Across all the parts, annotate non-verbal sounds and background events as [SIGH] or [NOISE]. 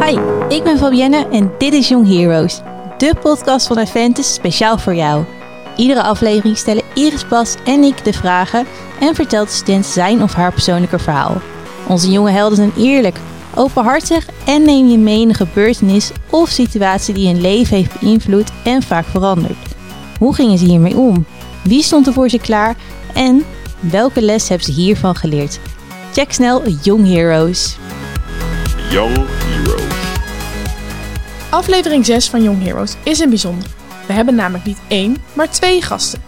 Hi, ik ben Fabienne en dit is Young Heroes, de podcast van Aventus speciaal voor jou. Iedere aflevering stellen Iris Bas en ik de vragen en vertelt de student zijn of haar persoonlijke verhaal. Onze jonge helden zijn eerlijk, openhartig en neem je mee in een gebeurtenis of situatie die hun leven heeft beïnvloed en vaak veranderd. Hoe gingen ze hiermee om? Wie stond er voor ze klaar? En welke les hebben ze hiervan geleerd? Check snel Young Heroes. Young Heroes. Aflevering 6 van Young Heroes is een bijzonder. We hebben namelijk niet één, maar twee gasten.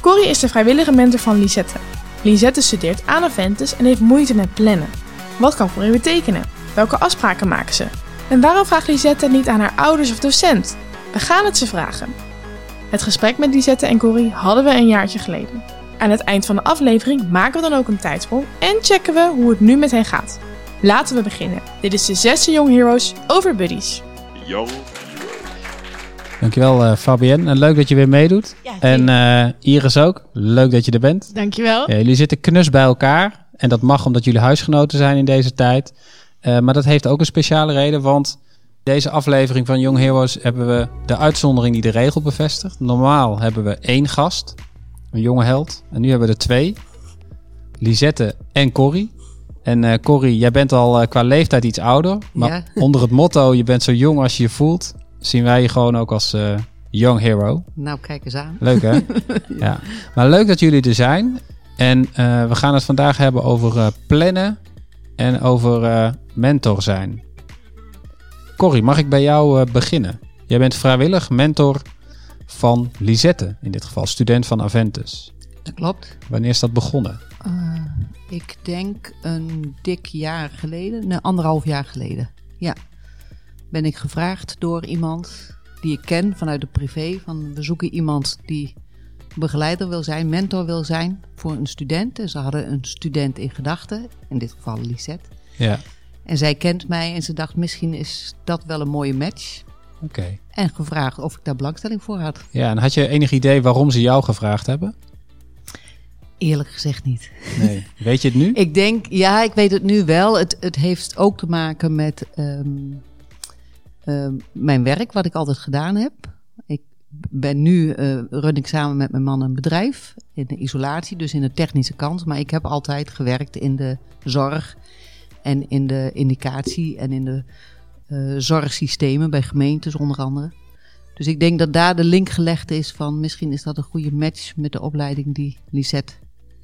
Corrie is de vrijwillige mentor van Lisette. Lisette studeert aan Aventus en heeft moeite met plannen. Wat kan Corrie betekenen? Welke afspraken maken ze? En waarom vraagt Lisette niet aan haar ouders of docent? We gaan het ze vragen. Het gesprek met Lisette en Corrie hadden we een jaartje geleden. Aan het eind van de aflevering maken we dan ook een tijdsprong en checken we hoe het nu met hen gaat. Laten we beginnen. Dit is de zesde Young Heroes over buddies. Young Heroes. Dankjewel uh, Fabienne. En leuk dat je weer meedoet. en uh, Iris ook. Leuk dat je er bent. Dankjewel. Ja, jullie zitten knus bij elkaar. En dat mag omdat jullie huisgenoten zijn in deze tijd. Uh, maar dat heeft ook een speciale reden. Want deze aflevering van Young Heroes hebben we de uitzondering die de regel bevestigt. Normaal hebben we één gast. Een jonge held. En nu hebben we er twee. Lisette en Corrie. En uh, Corrie, jij bent al uh, qua leeftijd iets ouder. Maar Ja. [LAUGHS] onder het motto, je bent zo jong als je je voelt, zien wij je gewoon ook als uh, young hero. Nou, kijk eens aan. Leuk hè? [LAUGHS] ja. Maar leuk dat jullie er zijn. En we gaan het vandaag hebben over plannen en over mentor zijn. Corrie, mag ik bij jou beginnen? Jij bent vrijwillig mentor van Lisette, in dit geval student van Aventus. Dat klopt. Wanneer is dat begonnen? Ik denk een dik jaar geleden, nee, anderhalf jaar geleden. Ja, ben ik gevraagd door iemand die ik ken vanuit de privé. Van we zoeken iemand die begeleider wil zijn, mentor wil zijn voor een student. En ze hadden een student in gedachten, in dit geval Lisette. Ja. En zij kent mij en ze dacht misschien is dat wel een mooie match. Oké. Okay. En gevraagd of ik daar belangstelling voor had. Ja, en had je enig idee waarom ze jou gevraagd hebben? Eerlijk gezegd niet. Nee. Weet je het nu? ik denk, ja, ik weet het nu wel. Het, het heeft ook te maken met um, um, mijn werk, wat ik altijd gedaan heb. Ik ben nu, uh, run ik samen met mijn man een bedrijf in de isolatie, dus in de technische kant. Maar ik heb altijd gewerkt in de zorg en in de indicatie en in de uh, zorgsystemen bij gemeentes onder andere. Dus ik denk dat daar de link gelegd is van misschien is dat een goede match met de opleiding die Lisette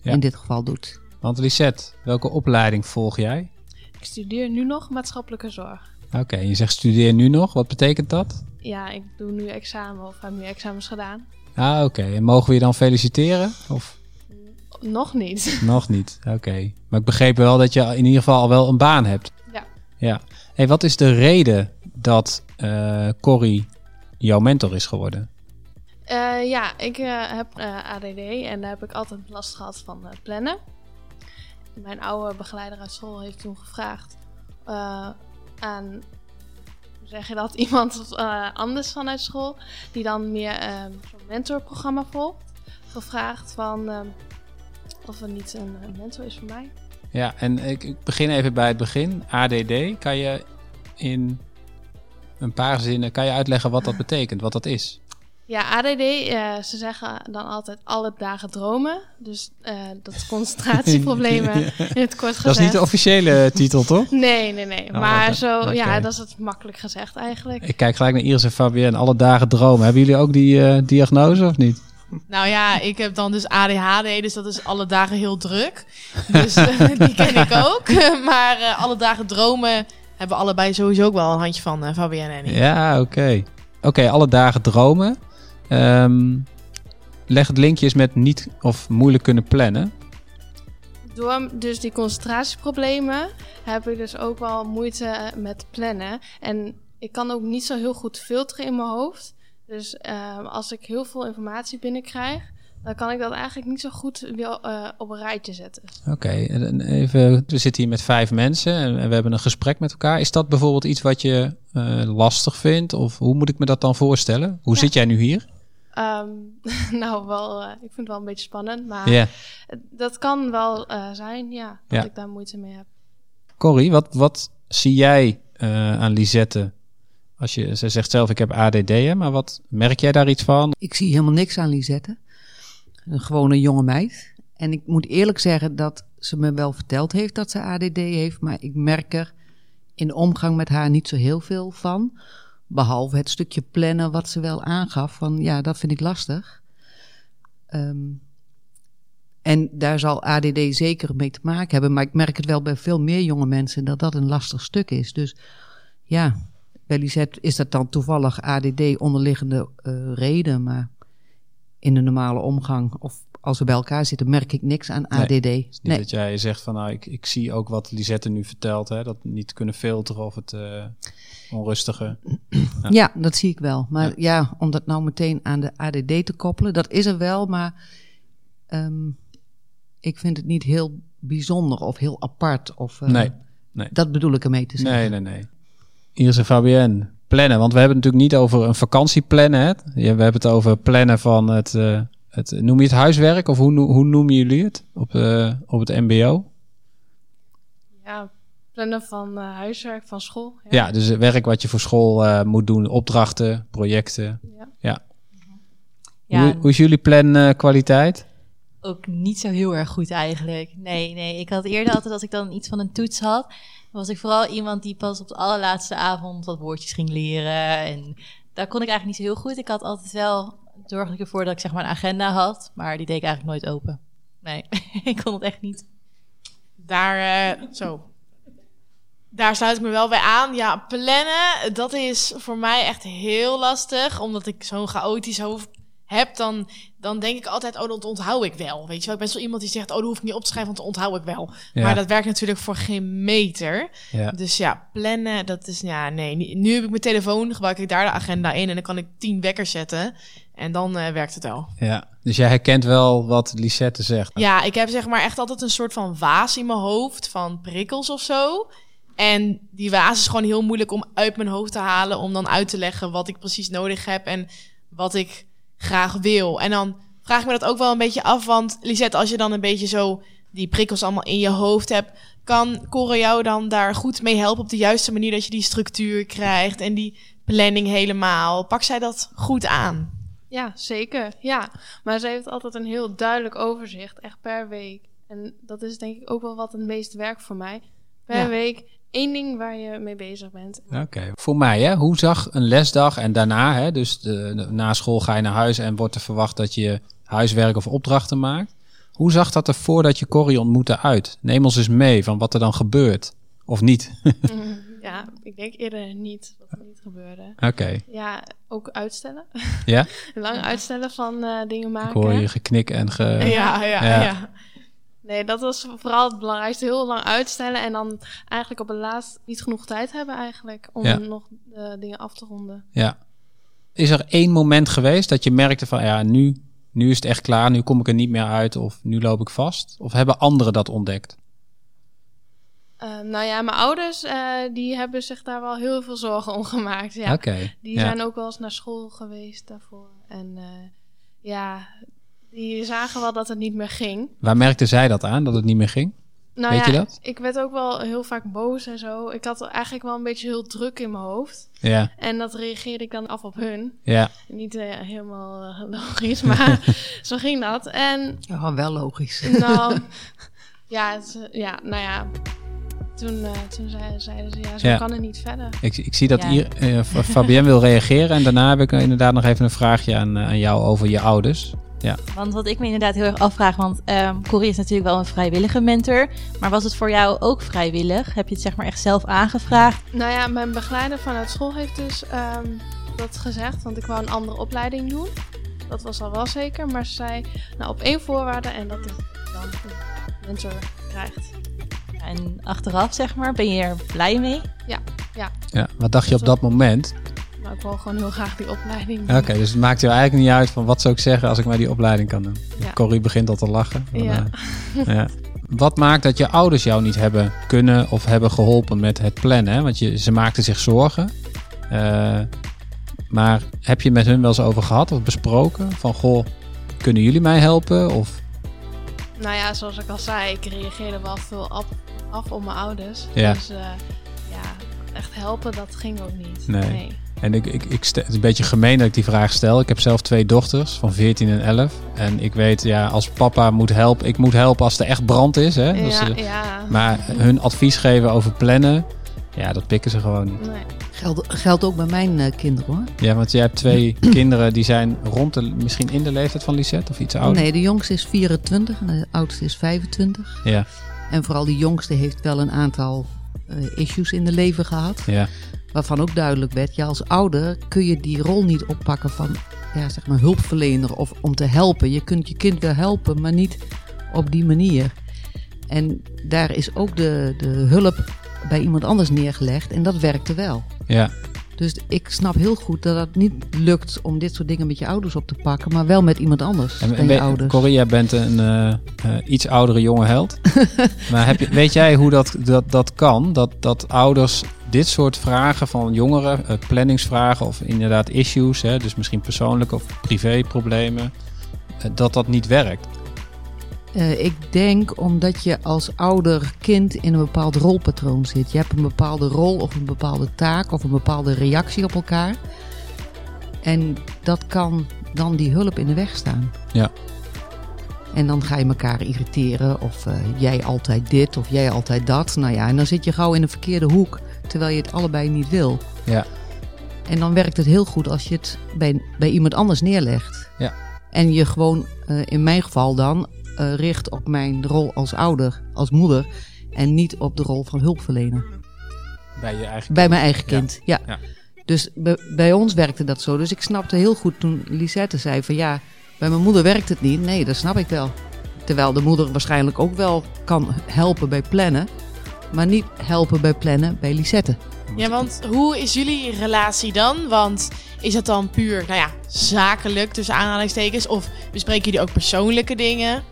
ja. in dit geval doet. Want Lisette, welke opleiding volg jij? Ik studeer nu nog maatschappelijke zorg. Oké, okay, je zegt studeer nu nog. Wat betekent dat? Ja, ik doe nu examen of heb nu examens gedaan. Ah, oké. Okay. En mogen we je dan feliciteren? Of? Nog niet. [LAUGHS] Nog niet, oké. Okay. Maar ik begreep wel dat je in ieder geval al wel een baan hebt. Ja. Ja. Hey, wat is de reden dat uh, Corrie jouw mentor is geworden? Uh, ja, ik uh, heb uh, ADD en daar heb ik altijd last gehad van plannen. Mijn oude begeleider uit school heeft toen gevraagd aan, hoe zeg je dat, [LAUGHS] iemand anders vanuit school, die dan meer zo'n mentorprogramma volgt, gevraagd van of er niet een, een mentor is voor mij. Ja, en ik, ik begin even bij het begin. ADD, kan je in een paar zinnen kan je uitleggen wat dat [LAUGHS] betekent, wat dat is? Ja, ADD, uh, ze zeggen dan altijd alle dagen dromen. Dus uh, dat is [LAUGHS] concentratieproblemen in het kort gezegd. Dat is niet de officiële titel, toch? [LAUGHS] Nee, nee, nee. Oh, maar zo, okay. ja, dat is het makkelijk gezegd eigenlijk. Ik kijk gelijk naar Iris en Fabienne, alle dagen dromen. Hebben jullie ook die uh, diagnose of niet? Nou ja, ik heb dan dus ADHD, dus dat is alle dagen heel druk. Dus [LAUGHS] die ken ik ook. maar alle dagen dromen hebben we allebei sowieso ook wel een handje van, uh, Fabienne en ik. Ja, oké. Okay. Oké, okay, alle dagen dromen. Um, leg het linkjes met niet of moeilijk kunnen plannen. Door dus die concentratieproblemen heb ik dus ook wel moeite met plannen. En ik kan ook niet zo heel goed filteren in mijn hoofd. Dus uh, als ik heel veel informatie binnenkrijg, dan kan ik dat eigenlijk niet zo goed uh, op een rijtje zetten. Oké, okay. even. We zitten hier met vijf mensen en we hebben een gesprek met elkaar. Is dat bijvoorbeeld iets wat je uh, lastig vindt? Of hoe moet ik me dat dan voorstellen? Hoe ja. zit jij nu hier? Um, [LAUGHS] nou, wel, uh, ik vind het wel een beetje spannend, maar yeah. dat kan wel zijn, ja, dat ja. ik daar moeite mee heb. Corrie, wat, wat zie jij eh, aan Lisette? Als je, ze zegt zelf, ik heb ADD, hè, maar wat merk jij daar iets van? Ik zie helemaal niks aan Lisette. Een gewone jonge meid. En ik moet eerlijk zeggen dat ze me wel verteld heeft dat ze ADD heeft, maar ik merk er in de omgang met haar niet zo heel veel van. Behalve het stukje plannen wat ze wel aangaf van ja, dat vind ik lastig. Ehm, en daar zal ADD zeker mee te maken hebben, maar ik merk het wel bij veel meer jonge mensen dat dat een lastig stuk is. Dus ja, bij Lisette is dat dan toevallig ADD onderliggende eh, reden, maar in de normale omgang of als we bij elkaar zitten, merk ik niks aan ADD. Nee, niet dat jij zegt van, nou, ik, ik zie ook wat Lisette nu vertelt, hè, dat niet kunnen filteren of het eh, onrustige. Ja. dat zie ik wel. Maar Ja. ja. om dat nou meteen aan de ADD te koppelen, dat is er wel, maar ehm, ik vind het niet heel bijzonder of heel apart. Of, eh, Nee, nee. Dat bedoel ik ermee te zeggen. Nee, nee, nee. Iris en Fabienne, plannen. Want we hebben het natuurlijk niet over een vakantie plannen. Hè? We hebben het over plannen van het, eh, het... Noem je het huiswerk? Of hoe, hoe noemen jullie het op, eh, op het mbo? Ja, plannen van eh, huiswerk van school. Ja, dus het werk wat je voor school eh, moet doen. Opdrachten, projecten. Ja. Ja. Ja, Hoe, hoe is jullie plankwaliteit? ook niet zo heel erg goed eigenlijk. Nee, nee. Ik had eerder altijd als ik dan iets van een toets had, was ik vooral iemand die pas op de allerlaatste avond wat woordjes ging leren. En daar kon ik eigenlijk niet zo heel goed. Ik had altijd wel zorgde ik ervoor dat ik zeg maar een agenda had, maar die deed ik eigenlijk nooit open. Nee, [LAUGHS] ik kon het echt niet. Daar, eh, zo. Daar sluit ik me wel bij aan. Ja, plannen, dat is voor mij echt heel lastig. Omdat ik zo'n chaotisch hoofd heb, dan, dan denk ik altijd, oh, dat onthoud ik wel. Weet je wel, ik ben zo iemand die zegt, oh, dat hoef ik niet op te schrijven, want dat onthoud ik wel. Ja. Maar dat werkt natuurlijk voor geen meter. Ja. Dus ja, plannen, dat is, ja, nee. Nu- Nu heb ik mijn telefoon, gebruik ik daar de agenda in en dan kan ik tien wekkers zetten. En dan eh, werkt het wel. ja. Dus jij herkent wel wat Lisette zegt. Ja, ik heb zeg maar echt altijd een soort van waas in mijn hoofd van prikkels of zo. En die waas is gewoon heel moeilijk om uit mijn hoofd te halen, om dan uit te leggen wat ik precies nodig heb en wat ik graag wil. En dan vraag ik me dat ook wel een beetje af, want Lisette, als je dan een beetje zo die prikkels allemaal in je hoofd hebt, kan Cora jou dan daar goed mee helpen op de juiste manier dat je die structuur krijgt en die planning helemaal? Pak zij dat goed aan? Ja, zeker. Ja, maar ze heeft altijd een heel duidelijk overzicht, echt per week. En dat is denk ik ook wel wat het meest werkt voor mij. Per Ja. week één ding waar je mee bezig bent. Oké. Voor mij, hè, hoe zag een lesdag en daarna, hè, dus de, de- na school ga je naar huis en wordt er verwacht dat je huiswerk of opdrachten maakt. Hoe zag dat er voordat je Corrie ontmoette uit? Neem ons eens mee van wat er dan gebeurt. Of niet? [LAUGHS] Mm, ja, ik denk eerder niet wat er niet gebeurde. Oké. Ja, ook uitstellen. Ja? [LAUGHS] Lang uitstellen van eh, dingen Ik maken. hoor je geknik en ge... Ja, ja, Ja. ja. Nee, dat was vooral het belangrijkste. Heel lang uitstellen en dan eigenlijk op het laatst niet genoeg tijd hebben eigenlijk om Ja. nog dingen af te ronden. Ja. Is er één moment geweest dat je merkte van ja, nu, nu is het echt klaar, nu kom ik er niet meer uit of nu loop ik vast? Of hebben anderen dat ontdekt? Eh, nou ja, mijn ouders eh, die hebben zich daar wel heel veel zorgen om gemaakt. Ja. Die ja. zijn ook wel eens naar school geweest daarvoor. En eh, ja, die zagen wel dat het niet meer ging. Waar merkte zij dat aan, dat het niet meer ging? Nou Weet ja, je dat? ik werd ook wel heel vaak boos en zo. Ik had eigenlijk wel een beetje heel druk in mijn hoofd. Ja, En dat reageerde ik dan af op hun. ja. Niet eh, helemaal eh, logisch, maar [LAUGHS] zo ging dat. En Ja, wel logisch. [LAUGHS] nou, [LAUGHS] ja, het, ja, nou ja. Toen, eh, toen zei- zeiden ze, ja, zo Ja. kan het niet verder. Ik, ik zie dat Ja. hier, eh, Fabienne wil reageren en daarna heb ik inderdaad nog even een vraagje aan, eh, aan jou over je ouders. Want wat ik me inderdaad heel erg afvraag, want ehm Corrie is natuurlijk wel een vrijwillige mentor, maar was het voor jou ook vrijwillig? Heb je het zeg maar echt zelf aangevraagd? Nou ja, mijn begeleider vanuit school heeft dus ehm, dat gezegd, want ik wou een andere opleiding doen. Dat was al wel zeker, maar ze zei, nou op één voorwaarde en dat ik dan een mentor krijgt. En achteraf zeg maar, ben je er blij mee? Ja, wat dacht je op dat moment? Ik wou gewoon heel graag die opleiding. Oké, dus het maakt jou eigenlijk niet uit van wat zou ik zeggen als ik maar die opleiding kan doen. Ja. Corrie begint al te lachen. Ja. ja. Wat maakt dat je ouders jou niet hebben kunnen of hebben geholpen met het plannen? hè? Want je, ze maakten zich zorgen. Eh, maar heb je met hun wel eens over gehad of besproken? Van goh, kunnen jullie mij helpen? Of Nou ja, zoals ik al zei, ik reageerde wel veel af, af op mijn ouders. Ja. Dus eh, ja, echt helpen, dat ging ook niet. Nee. En ik, ik, ik het is een beetje gemeen dat ik die vraag stel. Ik heb zelf twee dochters van 14 en 11. En ik weet, ja, als papa moet helpen, ik moet helpen als er echt brand is. Hè? Ja, ze- ja. maar hun advies geven over plannen, ja, dat pikken ze gewoon niet. Nee. Geldt, geldt ook bij mijn eh, kinderen hoor. Ja, want jij hebt twee [CLEARS THROAT] kinderen die zijn rond de, misschien in de leeftijd van Lisette of iets ouder. Nee, de jongste is 24 en de oudste is 25. Ja, En vooral die jongste heeft wel een aantal eh, issues in de leven gehad. ja, Waarvan ook duidelijk werd, ja, als ouder kun je die rol niet oppakken van ja, zeg maar hulpverlener of om te helpen. Je kunt je kind wel helpen, maar niet op die manier. En daar is ook de, de hulp bij iemand anders neergelegd en dat werkte wel. ja. Dus ik snap heel goed dat het niet lukt om dit soort dingen met je ouders op te pakken, maar wel met iemand anders En, je ouders. Corrie, jij bent een eh, eh, iets oudere jonge held. [LAUGHS] maar heb je, weet jij hoe dat, dat, dat kan? Dat, dat ouders dit soort vragen van jongeren, eh, planningsvragen of inderdaad issues, hè, dus misschien persoonlijke of privéproblemen, dat dat niet werkt? Eh, ik denk omdat je als ouder kind in een bepaald rolpatroon zit. Je hebt een bepaalde rol of een bepaalde taak of een bepaalde reactie op elkaar. En dat kan dan die hulp in de weg staan. Ja. En dan ga je elkaar irriteren of eh, jij altijd dit of jij altijd dat. Nou ja, en dan zit je gauw in een verkeerde hoek terwijl je het allebei niet wil. Ja. En dan werkt het heel goed als je het bij, bij iemand anders neerlegt. Ja. En je gewoon, eh, in mijn geval dan, eh, richt op mijn rol als ouder, als moeder. En niet op de rol van hulpverlener. Bij je eigen Bij mijn eigen kind, ja. Ja. Dus bij, bij ons werkte dat zo. Dus ik snapte heel goed toen Lisette zei van ja, bij mijn moeder werkt het niet. Nee, dat snap ik wel. Terwijl de moeder waarschijnlijk ook wel kan helpen bij plannen. Maar niet helpen bij plannen bij Lisette. Ja, want hoe is jullie relatie dan? Want is het dan puur, nou ja, zakelijk tussen aanhalingstekens? Of bespreken jullie ook persoonlijke dingen?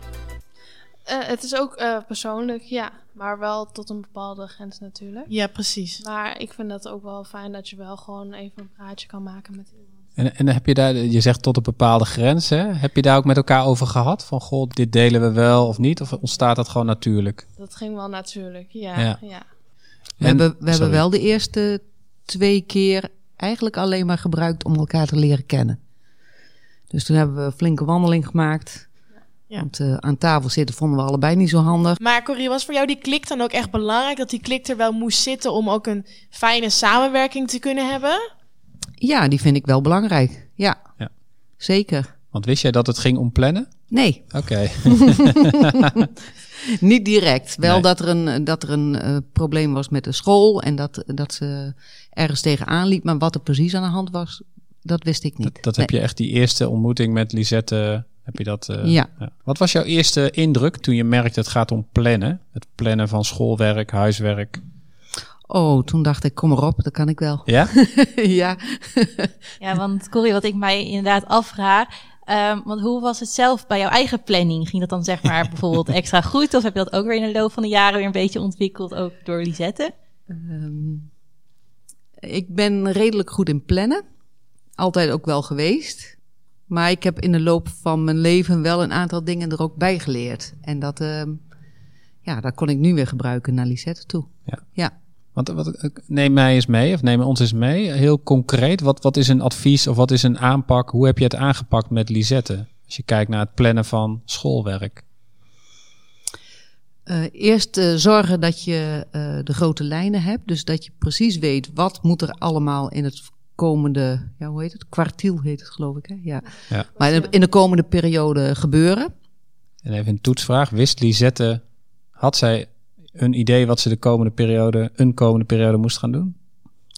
Eh, het is ook eh, persoonlijk, ja. Maar wel tot een bepaalde grens natuurlijk. Ja, precies. Maar ik vind dat ook wel fijn dat je wel gewoon even een praatje kan maken met iemand. En, en heb je daar, je zegt tot een bepaalde grens, hè? Heb je daar ook met elkaar over gehad? Van, goh, dit delen we wel of niet? Of ontstaat dat gewoon natuurlijk? Dat ging wel natuurlijk, ja. Ja. ja. We, En- hebben, we hebben wel de eerste twee keer eigenlijk alleen maar gebruikt om elkaar te leren kennen. Dus toen hebben we een flinke wandeling gemaakt. Ja. Want eh, aan tafel zitten vonden we allebei niet zo handig. Maar Corrie, was voor jou die klik dan ook echt belangrijk? Dat die klik er wel moest zitten om ook een fijne samenwerking te kunnen hebben? Ja, die vind ik wel belangrijk. Ja, Ja. zeker. Want wist jij dat het ging om plannen? Nee, Oké. [LAUGHS] [LAUGHS] niet direct. Wel Nee. dat er een, dat er een eh, probleem was met de school en dat, dat ze ergens tegenaan liep. Maar wat er precies aan de hand was, dat wist ik niet. Dat, dat heb je echt die eerste ontmoeting met Lisette. Heb je dat? eh, Ja. Wat was jouw eerste indruk toen je merkte het gaat om plannen? Het plannen van schoolwerk, huiswerk. Oh, toen dacht ik, kom erop, dat kan ik wel. Ja? [LAUGHS] ja. Ja, want Corrie, wat ik mij inderdaad afvraag. ehm, want hoe was het zelf bij jouw eigen planning? Ging dat dan zeg maar [LAUGHS] bijvoorbeeld extra goed? Of heb je dat ook weer in de loop van de jaren weer een beetje ontwikkeld, ook door Lisette? Ehm, ik ben redelijk goed in plannen. Altijd ook wel geweest. Maar ik heb in de loop van mijn leven wel een aantal dingen er ook bij geleerd. En dat, ehm, ja, dat kon ik nu weer gebruiken naar Lisette toe. Ja. Ja. Want wat, neem mij eens mee, of neem ons eens mee. Heel concreet, wat, wat is een advies of wat is een aanpak? Hoe heb je het aangepakt met Lisette? Als je kijkt naar het plannen van schoolwerk. Eh, eerst eh, zorgen dat je eh, de grote lijnen hebt. Dus dat je precies weet wat moet er allemaal in het komende, ja, hoe heet het? Kwartiel heet het geloof ik. Hè? Ja. Ja. Maar in de, in de komende periode gebeuren. En even een toetsvraag. Wist Lisette, had zij een idee wat ze de komende periode, een komende periode moest gaan doen?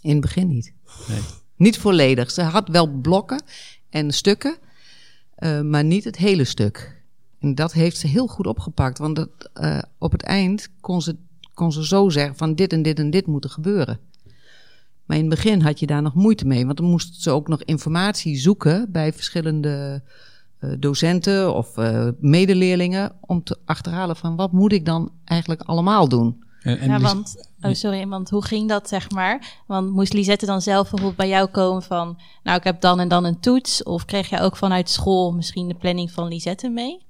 In het begin niet. Nee. Niet volledig. Ze had wel blokken en stukken, eh, maar niet het hele stuk. En dat heeft ze heel goed opgepakt. Want dat, eh, op het eind kon ze, kon ze zo zeggen van dit en dit en dit moet er gebeuren. Maar in het begin had je daar nog moeite mee. Want dan moest ze ook nog informatie zoeken bij verschillende eh, docenten of eh, medeleerlingen. Om te achterhalen van wat moet ik dan eigenlijk allemaal doen. En, en ja, want, oh sorry, want hoe ging dat zeg maar? Want moest Lisette dan zelf bijvoorbeeld bij jou komen van, nou ik heb dan en dan een toets? Of kreeg jij ook vanuit school misschien de planning van Lisette mee?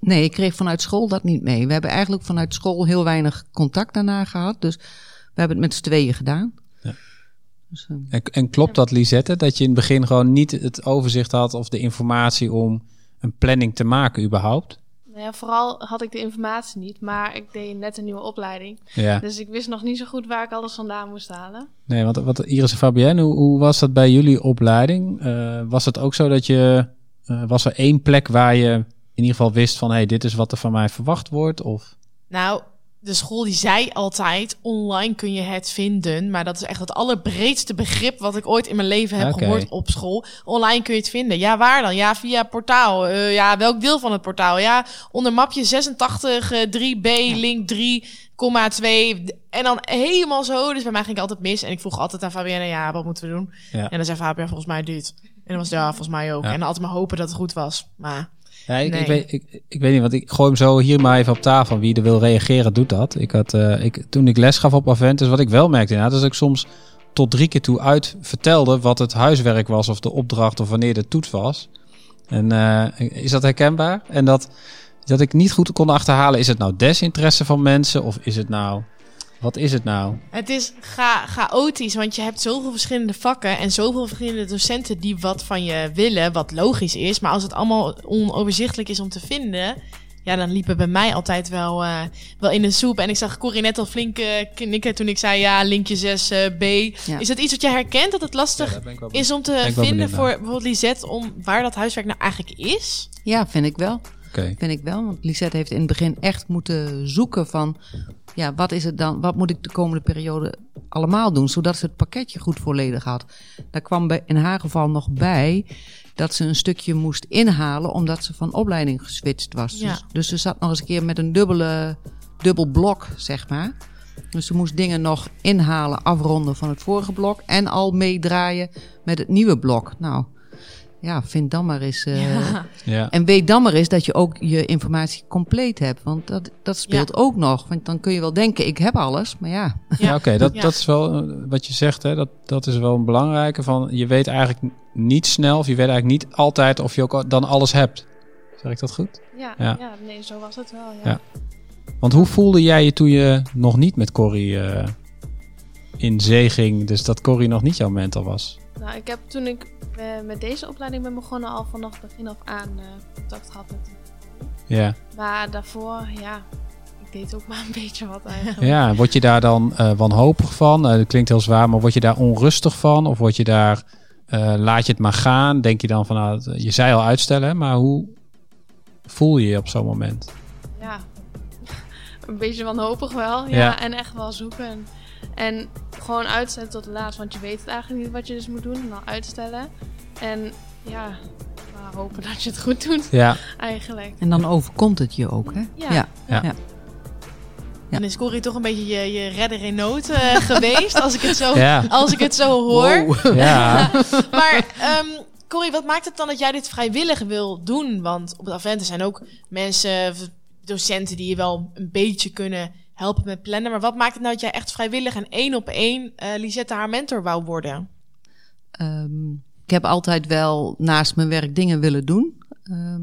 Nee, ik kreeg vanuit school dat niet mee. We hebben eigenlijk vanuit school heel weinig contact daarna gehad. Dus we hebben het met z'n tweeën gedaan. Dus, eh, En, en klopt dat, Lisette, dat je in het begin gewoon niet het overzicht had of de informatie om een planning te maken überhaupt? Nou ja, vooral had ik de informatie niet, maar ik deed net een nieuwe opleiding. Ja. Dus ik wist nog niet zo goed waar ik alles vandaan moest halen. Nee, want wat, Iris en Fabienne, hoe, hoe was dat bij jullie opleiding? Eh, was het ook zo dat je, eh, was er één plek waar je in ieder geval wist van, hé, hey, dit is wat er van mij verwacht wordt? Of, Nou, de school die zei altijd, online kun je het vinden. Maar dat is echt het allerbreedste begrip wat ik ooit in mijn leven heb gehoord op school. Online kun je het vinden. Ja, waar dan? Ja, via portaal. Eh, ja, welk deel van het portaal? Ja, onder mapje 86, eh, 3b, link 3,2. En dan helemaal zo. Dus bij mij ging ik altijd mis. En ik vroeg altijd aan Fabienne, ja, wat moeten we doen? Ja. En dan zei Fabienne, volgens mij dit. En dan was het, ja, volgens mij ook. Ja. En dan altijd maar hopen dat het goed was. Maar ja, ik, weet, ik, ik weet niet, want ik gooi hem zo hier maar even op tafel. Wie er wil reageren, doet dat. Ik had, eh, ik, toen ik les gaf op Aventus, wat ik wel merkte inderdaad, is dat ik soms tot drie keer toe uit vertelde wat het huiswerk was of de opdracht of wanneer de toets was. En eh, is dat herkenbaar? En dat, dat ik niet goed kon achterhalen, is het nou desinteresse van mensen of is het nou, wat is het nou? Het is cha chaotisch, want je hebt zoveel verschillende vakken en zoveel verschillende docenten die wat van je willen, wat logisch is. Maar als het allemaal onoverzichtelijk is om te vinden, ja, dan liepen bij mij altijd wel, eh, wel in de soep. En ik zag Corrie net al flink eh, knikken toen ik zei, ja, linkje 6b. Ja. Is dat iets wat je herkent, dat het lastig is om te vinden voor bijvoorbeeld Lisette, om waar dat huiswerk nou eigenlijk is? ja, vind ik wel. Oké. Vind ik wel. Want Lisette heeft in het begin echt moeten zoeken van... Ja, wat is het dan? Wat moet ik de komende periode allemaal doen? Zodat ze het pakketje goed volledig had. Daar kwam bij, in haar geval nog bij dat ze een stukje moest inhalen... omdat ze van opleiding geswitcht was. Ja. Dus, dus ze zat nog eens een keer met een dubbele, dubbel blok, zeg maar. Dus ze moest dingen nog inhalen, afronden van het vorige blok... en al meedraaien met het nieuwe blok. Nou, ja, vind dan maar eens... eh, Ja. en weet dan maar eens dat je ook je informatie compleet hebt. Want dat, dat speelt Ja. ook nog. Want dan kun je wel denken, ik heb alles. Maar ja, Ja, oké, dat, Ja. dat is wel eh, wat je zegt, hè, dat, dat is wel een belangrijke. Van, je weet eigenlijk niet snel, of je weet eigenlijk niet altijd of je ook dan alles hebt. Zeg ik dat goed? Ja, Ja. ja. nee, zo was het wel. Ja. Ja. Want hoe voelde jij je toen je nog niet met Corrie eh, in zee ging, dus dat Corrie nog niet jouw mentor was? Nou, ik heb toen ik met deze opleiding ben begonnen al vanaf begin af aan eh, contact gehad met. Ja. Maar daarvoor, ja, ik deed ook maar een [LAUGHS] beetje wat eigenlijk. ja, word je daar dan eh, wanhopig van? Eh, dat klinkt heel zwaar, maar word je daar onrustig van? Of word je daar, laat je het maar gaan? Denk je dan van, nou, je zei al uitstellen, maar hoe voel je je op zo'n moment? Ja, [LAUGHS] een beetje wanhopig wel. Ja, Ja. en echt wel zoeken. En gewoon uitstellen tot laatst, want je weet het eigenlijk niet wat je dus moet doen. En dan uitstellen. En ja, maar hopen dat je het goed doet, Ja, eigenlijk. en dan overkomt het je ook, hè? Ja. ja. Ja. ja. Dan is Corrie toch een beetje je, je redder in nood eh, [LAUGHS] geweest, als ik het zo, ja, als ik het zo hoor. Wow. ja. [LAUGHS] Maar ehm Corrie, wat maakt het dan dat jij dit vrijwillig wil doen? Want op het Aventen zijn ook mensen, docenten die je wel een beetje kunnen helpen met plannen. Maar wat maakt het nou dat jij echt vrijwillig en één op één eh Lisette haar mentor wou worden? Ehm, ik heb altijd wel naast mijn werk dingen willen doen. Ehm,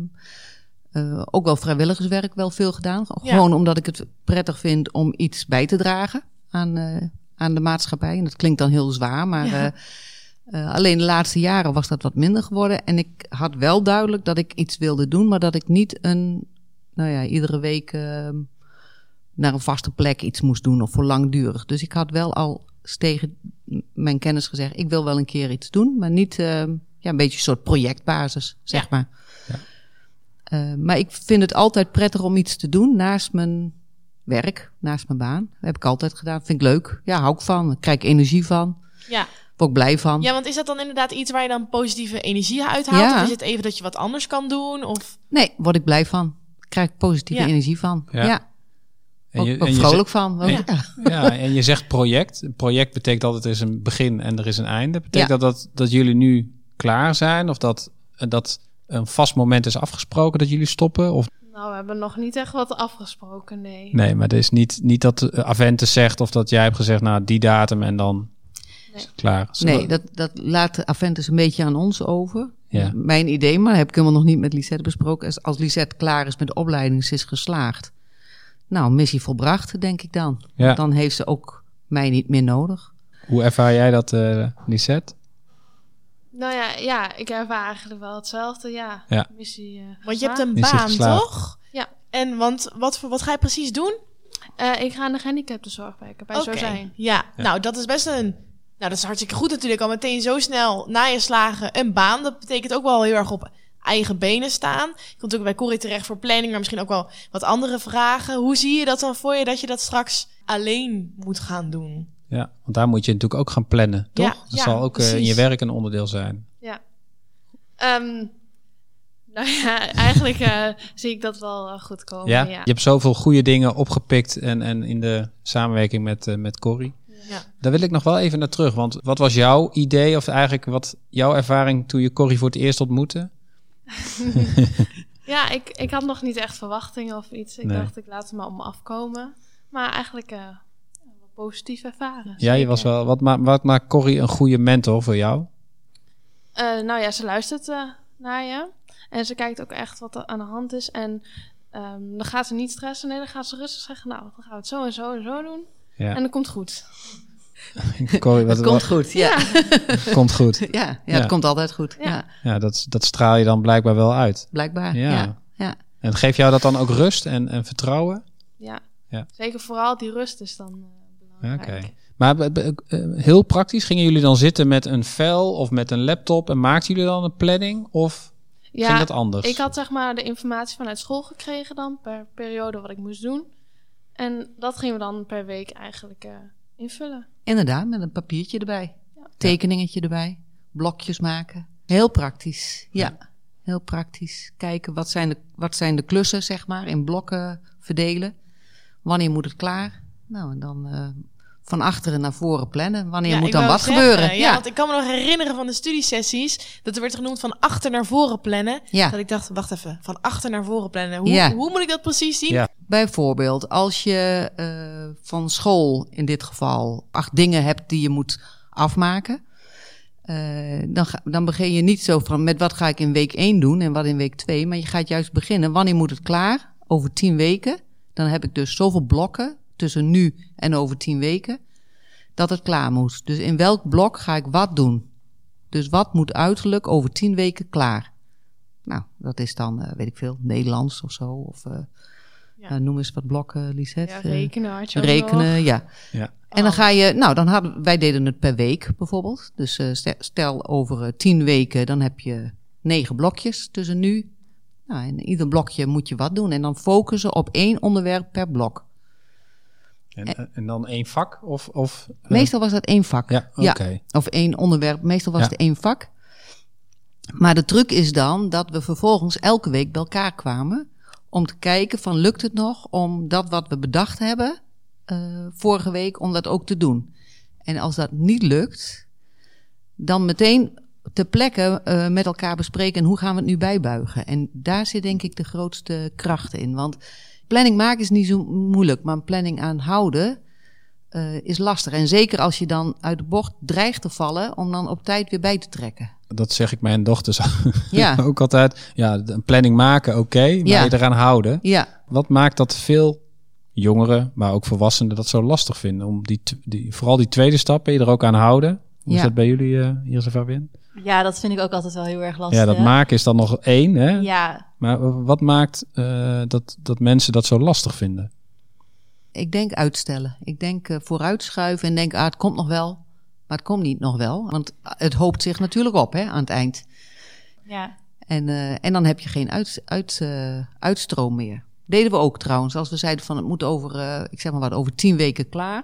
eh, ook wel vrijwilligerswerk wel veel gedaan. Gewoon omdat ik het prettig vind om iets bij te dragen aan, eh, aan de maatschappij. En dat klinkt dan heel zwaar, maar Ja. alleen de laatste jaren was dat wat minder geworden. En ik had wel duidelijk dat ik iets wilde doen, maar dat ik niet een, nou ja, iedere week ehm, naar een vaste plek iets moest doen of voor langdurig. Dus ik had wel al tegen mijn kennis gezegd, ik wil wel een keer iets doen, maar niet ehm, ja, een beetje een soort projectbasis, zeg Ja. maar. Ja. Eh, maar ik vind het altijd prettig om iets te doen naast mijn werk, naast mijn baan. Dat heb ik altijd gedaan. Vind ik leuk. Ja, hou ik van. Daar krijg ik energie van. Ja. Word ik blij van. ja, want is dat dan inderdaad iets waar je dan positieve energie uithaalt? Ja. Of is het even dat je wat anders kan doen? Of... Nee, word ik blij van. Krijg ik positieve Ja. energie van. Ja. En Ook, je- ook en je vrolijk van. Ook, Ja. ja. Ja, en je zegt project. Project betekent dat het is een begin en er is een einde. Betekent Ja. dat, dat dat jullie nu klaar zijn? Of dat, dat een vast moment is afgesproken dat jullie stoppen? Of, Nou, we hebben nog niet echt wat afgesproken, nee. nee, maar het is niet, niet dat eh, Aventus zegt of dat jij hebt gezegd, nou die datum en dan is het klaar. Zo- Nee, dat, dat laat Aventus een beetje aan ons over. Ja. Mijn idee, maar heb ik helemaal nog niet met Lisette besproken. Als- Als Lisette klaar is met de opleiding, ze is geslaagd. Nou, missie volbracht, denk ik dan. Ja. Dan heeft ze ook mij niet meer nodig. Hoe ervaar jij dat, eh Lisette? Nou ja, ja, ik ervaar eigenlijk wel hetzelfde. Ja, Ja. missie. eh, Want je hebt een Missie baan, geslaagd. toch? Ja. En want wat, voor- wat ga je precies doen? Eh, ik ga aan de gehandicaptenzorg werken bij Zo Oké. Zijn. Ja. Ja. nou dat is best een... Nou, dat is hartstikke goed natuurlijk. Al meteen zo snel na je slagen een baan. Dat betekent ook wel heel erg op eigen benen staan. Je komt natuurlijk bij Corrie terecht voor planning, maar misschien ook wel wat andere vragen. Hoe zie je dat dan voor je dat je dat straks alleen moet gaan doen? Ja, want daar moet je natuurlijk ook gaan plannen, toch? Ja, dat ja, zal ook eh, in je werk een onderdeel zijn. Ehm, nou ja, eigenlijk eh, zie ik dat wel eh, goed komen. ja? Ja. Je hebt zoveel goede dingen opgepikt en, en in de samenwerking met, eh, met Corrie. Ja. Daar wil ik nog wel even naar terug, want wat was jouw idee of eigenlijk wat jouw ervaring toen je Corrie voor het eerst ontmoette? [LAUGHS] Ja, ik, ik had nog niet echt verwachtingen of iets. Ik Nee. dacht, ik laat het maar op me afkomen. Maar eigenlijk wel positief ervaren. Ja, je was wel. Wat, ma wat maakt Corrie een goede mentor voor jou? Eh, nou ja, ze luistert eh, naar je. En ze kijkt ook echt wat er aan de hand is. En ehm, dan gaat ze niet stressen. Nee, dan gaat ze rustig zeggen... Nou, dan gaan we het zo en zo en zo doen. Ja. En dat komt goed. [LAUGHS] Corrie, wat, Het komt wat- goed, ja. komt goed. Ja, [LAUGHS] ja, Ja. het komt altijd goed. Ja. Ja, dat, dat straal je dan blijkbaar wel uit. blijkbaar. Ja. Ja. Ja. En geeft jou dat dan ook rust en, en vertrouwen? Ja. Ja. Zeker vooral die rust is dan eh, Ja, belangrijk. Oké. Maar be- eh, heel praktisch, gingen jullie dan zitten met een vel of met een laptop en maakten jullie dan een planning? Of Ja, ging dat anders? ik had zeg maar de informatie vanuit school gekregen dan per periode wat ik moest doen. En dat gingen we dan per week eigenlijk eh, invullen. Inderdaad, met een papiertje erbij. Ja. Tekeningetje erbij. Blokjes maken. Heel praktisch. Ja, heel praktisch. Kijken wat zijn, de, wat zijn de klussen, zeg maar, in blokken verdelen. Wanneer moet het klaar? Nou, en dan eh, van achteren naar voren plannen. Wanneer Ja, moet dan wat zeggen, gebeuren? Ja, Ja, want ik kan me nog herinneren van de studiesessies... dat er werd genoemd van achter naar voren plannen. ja. Dat ik dacht, wacht even, van achter naar voren plannen. Hoe, Ja. hoe moet ik dat precies zien? Bijvoorbeeld, als je eh, van school in dit geval acht dingen hebt die je moet afmaken. eh, dan, dan begin je niet zo van met wat ga ik in week 1 doen en wat in week 2. Maar je gaat juist beginnen. Wanneer moet het klaar? Over 10 weken. Dan heb ik dus zoveel blokken tussen nu en over 10 weken. Dat het klaar moet. Dus in welk blok ga ik wat doen? Dus wat moet uiterlijk over 10 weken klaar? Nou, dat is dan, eh, weet ik veel, Nederlands of zo. Of Ja. eh, noem eens wat blokken, Lisette. Ja, rekenen had je ook rekenen, nog. ja. Ja. En dan ga je, nou, dan hadden wij deden het per week bijvoorbeeld. Dus eh, stel, over eh, tien weken, dan heb je negen blokjes tussen nu. Nou, in ieder blokje moet je wat doen en dan focussen op één onderwerp per blok. En, en dan één vak? Of, of, Meestal was dat één vak. Ja, oké. Of één onderwerp. Meestal was Ja. het één vak. Maar de truc is dan dat we vervolgens elke week bij elkaar kwamen. Om te kijken van lukt het nog om dat wat we bedacht hebben eh, vorige week, om dat ook te doen. En als dat niet lukt, dan meteen ter plekke eh, met elkaar bespreken en hoe gaan we het nu bijbuigen. En daar zit denk ik de grootste kracht in. Want planning maken is niet zo moeilijk, maar planning aanhouden eh, is lastig. En zeker als je dan uit de bocht dreigt te vallen, om dan op tijd weer bij te trekken. Dat zeg ik mijn dochters [LAUGHS] Ja. ook altijd. Ja, de- een planning maken, oké, maar Ja. je eraan houden. Ja, Wat maakt dat veel jongeren, maar ook volwassenen, dat zo lastig vinden? Om die, die, vooral die tweede stap, ben je er ook aan houden? Hoe is Ja. dat bij jullie, eh hier zo Fabienne? Ja, dat vind ik ook altijd wel heel erg lastig. Ja, dat maken is dan nog één, hè? Ja, Maar wat maakt eh, dat, dat mensen dat zo lastig vinden? Ik denk uitstellen. Ik denk eh, vooruitschuiven en denk, ah, het komt nog wel. Maar het komt niet nog wel. Want het hoopt zich natuurlijk op hè, aan het eind. ja. En, eh, en dan heb je geen uit, uit, eh, uitstroom meer. Deden we ook trouwens. Als we zeiden van het moet over, ik zeg maar wat, over tien weken klaar.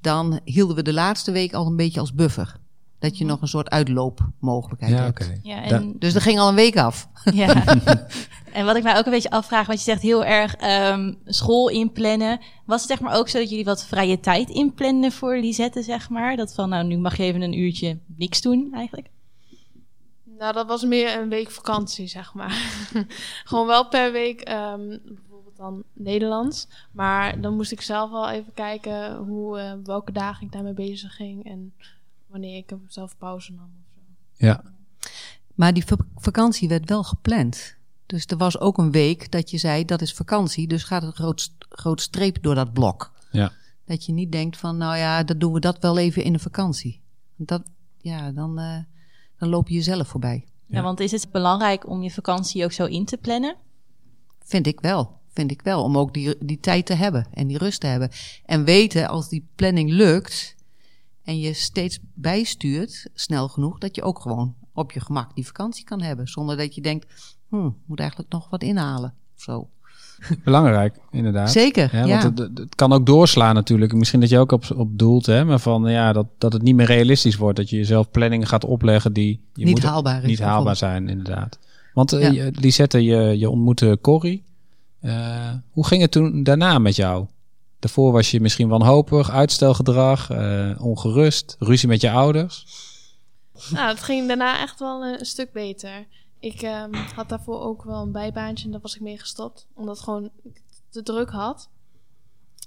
Dan hielden we de laatste week al een beetje als buffer. Dat je nog een soort uitloopmogelijkheid Ja, hebt. oké. ja, en, Dus er ging al een week af. [LAUGHS] ja. [LAUGHS] en wat ik mij ook een beetje afvraag, want je zegt heel erg ehm, school inplannen. Was het zeg maar ook zo dat jullie wat vrije tijd inplannen voor Lisette, zeg maar? Dat van, nou, nu mag je even een uurtje niks doen, eigenlijk. Nou, dat was meer een week vakantie, zeg maar. [LAUGHS] Gewoon wel per week, ehm, bijvoorbeeld dan Nederlands. Maar dan moest ik zelf wel even kijken hoe, eh, welke dagen ik daarmee bezig ging. En wanneer ik zelf pauze nam of zo. Ja, Maar die vak- vakantie werd wel gepland. Dus er was ook een week dat je zei, dat is vakantie. Dus gaat een groot, groot streep door dat blok. ja. Dat je niet denkt van, nou ja, dat doen we dat wel even in de vakantie. Dat, ja, dan, eh, dan loop je jezelf voorbij. Ja. want is het belangrijk om je vakantie ook zo in te plannen? Vind ik wel. Vind ik wel. Om ook die, die tijd te hebben en die rust te hebben. En weten als die planning lukt en je steeds bijstuurt, snel genoeg, dat je ook gewoon op je gemak die vakantie kan hebben. Zonder dat je denkt, hm, moet eigenlijk nog wat inhalen of zo. [LAUGHS] Belangrijk, inderdaad. Zeker, Ja, ja. want het, het kan ook doorslaan natuurlijk. Misschien dat je ook op, op doelt, hè, maar van ja, dat, dat het niet meer realistisch wordt. Dat je jezelf planningen gaat opleggen die je Niet moet- haalbaar is, Niet haalbaar zijn, inderdaad. Want eh, Ja. je- Lisette, je, je ontmoette Corrie. Eh, hoe ging het toen daarna met jou? Daarvoor was je misschien wanhopig, uitstelgedrag, eh, ongerust, ruzie met je ouders. Nou, het ging daarna echt wel een, een stuk beter. Ik ehm, had daarvoor ook wel een bijbaantje en daar was ik mee gestopt. Omdat ik gewoon te druk had.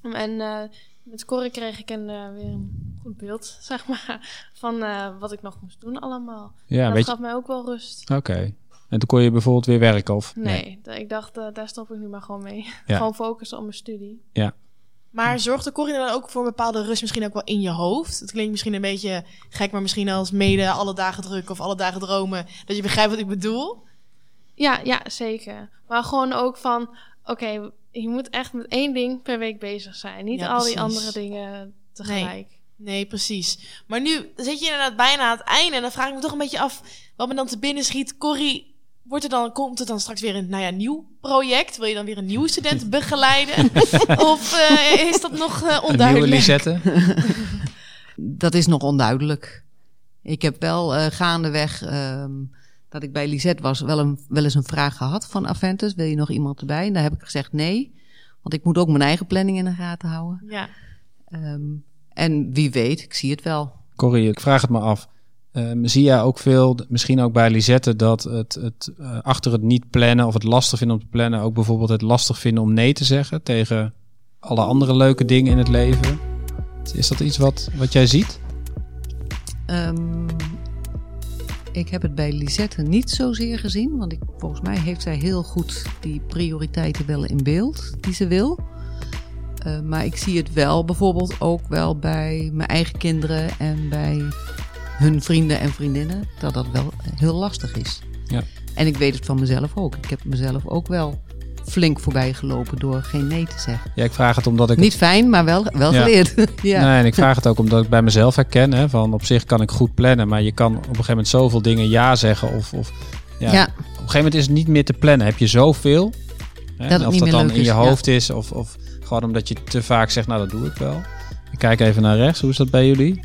En eh, met Corrie kreeg ik een, eh, weer een goed beeld, [LAUGHS] zeg maar, van eh, wat ik nog moest doen allemaal. Ja, dat je. gaf mij ook wel rust. Oké. En toen kon je bijvoorbeeld weer werken of? Nee, ik dacht, eh, daar stop ik nu maar gewoon mee. Ja. [LAUGHS] Gewoon focussen op mijn studie. Maar zorgde Corrie dan ook voor een bepaalde rust misschien ook wel in je hoofd? Het klinkt misschien een beetje gek, maar misschien als mede alle dagen druk of alle dagen dromen, dat je begrijpt wat ik bedoel. Ja, ja, zeker. Maar gewoon ook van, oké, je moet echt met één ding per week bezig zijn. Niet Ja, al die andere dingen tegelijk. Nee, precies. Maar nu zit je inderdaad bijna aan het einde en dan vraag ik me toch een beetje af wat me dan te binnen schiet. Corrie, wordt er dan, komt het dan straks weer een nou ja, nieuw project? Wil je dan weer een nieuwe student [LAUGHS] begeleiden? [LAUGHS] of eh, is dat nog eh, Een nieuwe onduidelijk? Lisette? [LAUGHS] Dat is nog onduidelijk. Ik heb wel eh, gaandeweg, ehm, dat ik bij Lisette was, wel, een, wel eens een vraag gehad van Aventus. Wil je nog iemand erbij? En daar heb ik gezegd nee. Want ik moet ook mijn eigen planning in de gaten houden. Ja. Ehm, en wie weet, ik zie het wel. Corrie, ik vraag het me af. Ehm, zie jij ook veel, misschien ook bij Lisette, dat het, het eh, achter het niet plannen of het lastig vinden om te plannen, ook bijvoorbeeld het lastig vinden om nee te zeggen tegen alle andere leuke dingen in het leven? Is dat iets wat, wat jij ziet? Ehm, ik heb het bij Lisette niet zozeer gezien. Want ik, volgens mij heeft zij heel goed die prioriteiten wel in beeld die ze wil. Eh, maar ik zie het wel bijvoorbeeld ook wel bij mijn eigen kinderen en bij hun vrienden en vriendinnen. Dat dat wel heel lastig is. Ja. En ik weet het van mezelf ook. Ik heb mezelf ook wel flink voorbij gelopen door geen nee te zeggen. Ja, ik vraag het omdat ik. Niet fijn, maar wel, wel Ja. geleerd. [LAUGHS] ja. Nee, en ik vraag het ook omdat ik bij mezelf herken. Hè, van op zich kan ik goed plannen, maar je kan op een gegeven moment zoveel dingen ja zeggen. Of, of ja, Ja. op een gegeven moment is het niet meer te plannen. Heb je zoveel? Hè, Dat of dat dan in je hoofd is, of, of gewoon omdat je te vaak zegt, nou dat doe ik wel. Ik kijk even naar rechts. Hoe is dat bij jullie?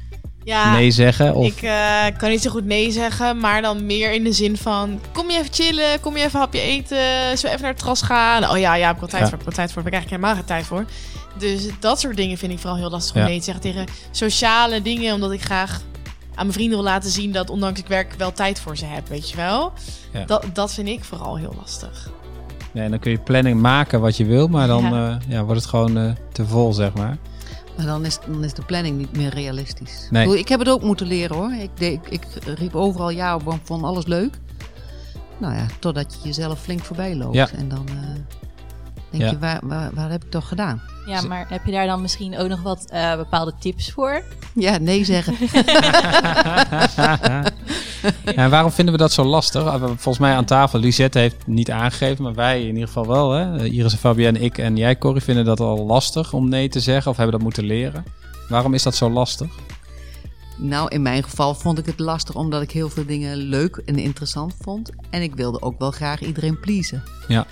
Ja, Nee zeggen? Of... ik eh, kan niet zo goed nee zeggen, maar dan meer in de zin van... Kom je even chillen, kom je even een hapje eten, zullen we even naar het terras gaan? Oh ja, ja, heb ik wel tijd Ja. voor, heb ik wel tijd voor. Heb ik eigenlijk helemaal geen tijd voor. Dus dat soort dingen vind ik vooral heel lastig om Ja. nee te zeggen tegen sociale dingen. Omdat ik graag aan mijn vrienden wil laten zien dat ondanks ik werk wel tijd voor ze heb, weet je wel? Ja. Dat, dat vind ik vooral heel lastig. Nee, dan kun je planning maken wat je wil, maar dan Ja. ja, wordt het gewoon eh, te vol, zeg maar. Maar dan is, dan is de planning niet meer realistisch. Nee. Ik, bedoel, ik heb het ook moeten leren hoor. Ik, deed, ik, ik riep overal ja op, want vond alles leuk. Nou ja, totdat je jezelf flink voorbij loopt. Ja. En dan eh, denk Ja. je, waar, waar, waar heb ik toch gedaan? Ja, maar heb je daar dan misschien ook nog wat eh, bepaalde tips voor? Ja, nee zeggen. [LAUGHS] [LAUGHS] [LAUGHS] En waarom vinden we dat zo lastig? Ah, Volgens mij aan tafel, Lisette heeft niet aangegeven, maar wij in ieder geval wel. Hè? Iris en Fabienne, ik en jij, Corrie, vinden dat al lastig om nee te zeggen of hebben dat moeten leren. Waarom is dat zo lastig? nou, in mijn geval vond ik het lastig omdat ik heel veel dingen leuk en interessant vond. En ik wilde ook wel graag iedereen pleasen. Ja.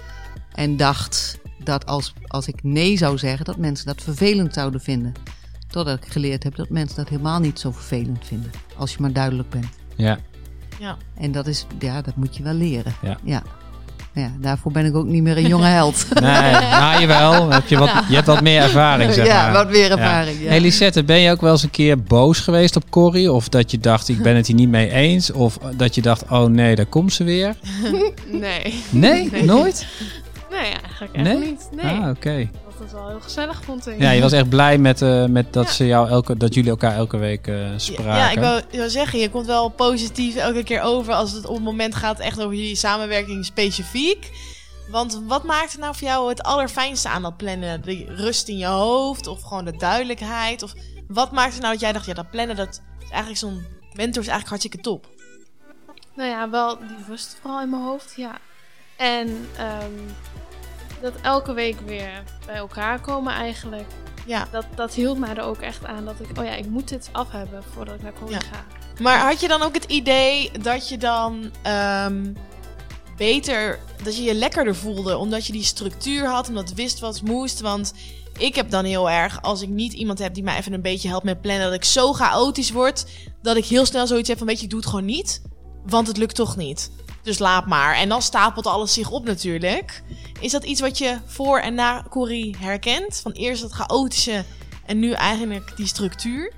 En dacht dat als, als ik nee zou zeggen, dat mensen dat vervelend zouden vinden. Totdat ik geleerd heb dat mensen dat helemaal niet zo vervelend vinden. Als je maar duidelijk bent. Ja, Ja. En dat is, ja, dat moet je wel leren. Ja. Ja. Ja, daarvoor ben ik ook niet meer een jonge held. [LAUGHS] nee, nou jawel, heb je, wat, je hebt wat meer ervaring, zeg ja, maar. wat meer ervaring. Ja. Hey Lisette, ben je ook wel eens een keer boos geweest op Corrie? Of dat je dacht, ik ben het hier niet mee eens? Of dat je dacht, oh nee, daar komt ze weer? [LAUGHS] Nee. Nee, nooit? Nee, eigenlijk echt Nee? niet. Nee. Ah, oké. Dat wel heel gezellig, vond ik. Ja, je was echt blij met, eh, met dat, Ja. ze jou elke, dat jullie elkaar elke week eh, spraken. ja, ik wou zeggen, je komt wel positief elke keer over als het op het moment gaat echt over jullie samenwerking specifiek. Want wat maakt het nou voor jou het allerfijnste aan dat plannen? De rust in je hoofd of gewoon de duidelijkheid? Of wat maakt het nou dat jij dacht, ja, dat plannen, dat is eigenlijk zo'n mentor is eigenlijk hartstikke top. Nou ja, wel die rust vooral in mijn hoofd, ja. En ehm, dat elke week weer bij elkaar komen eigenlijk. Ja. Dat, dat hield mij er ook echt aan dat ik, oh ja, ik moet dit af hebben voordat ik naar Ja. ga. Maar had je dan ook het idee dat je dan ehm, beter, dat je je lekkerder voelde, omdat je die structuur had, omdat wist wat moest? Want ik heb dan heel erg, als ik niet iemand heb die mij even een beetje helpt met plannen, dat ik zo chaotisch word, dat ik heel snel zoiets heb van, weet je, ik doe het gewoon niet, want het lukt toch niet. Dus laat maar. En dan stapelt alles zich op natuurlijk. Is dat iets wat je voor en na Corrie herkent? Van eerst dat chaotische en nu eigenlijk die structuur?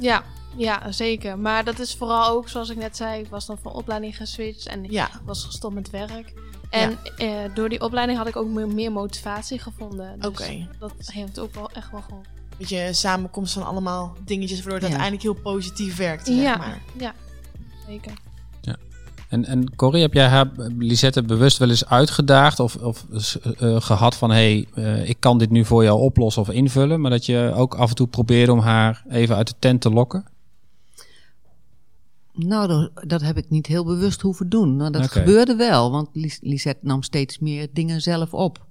Ja, ja, zeker. Maar dat is vooral ook, zoals ik net zei, ik was dan van opleiding geswitcht en ik Ja. was gestopt met werk. En eh, door die opleiding had ik ook meer, meer motivatie gevonden. Dus dat heeft ook wel echt wel geholpen. beetje samenkomst van allemaal dingetjes, waardoor het Ja. uiteindelijk heel positief werkt. Zeg Ja, maar. ja, zeker. En, en Corrie, heb jij haar, Lisette, bewust wel eens uitgedaagd of, of eh, gehad van... hé, hey, eh, ik kan dit nu voor jou oplossen of invullen... maar dat je ook af en toe probeerde om haar even uit de tent te lokken? Nou, dat, dat heb ik niet heel bewust hoeven doen. Nou, dat gebeurde wel, want Lis- Lisette nam steeds meer dingen zelf op.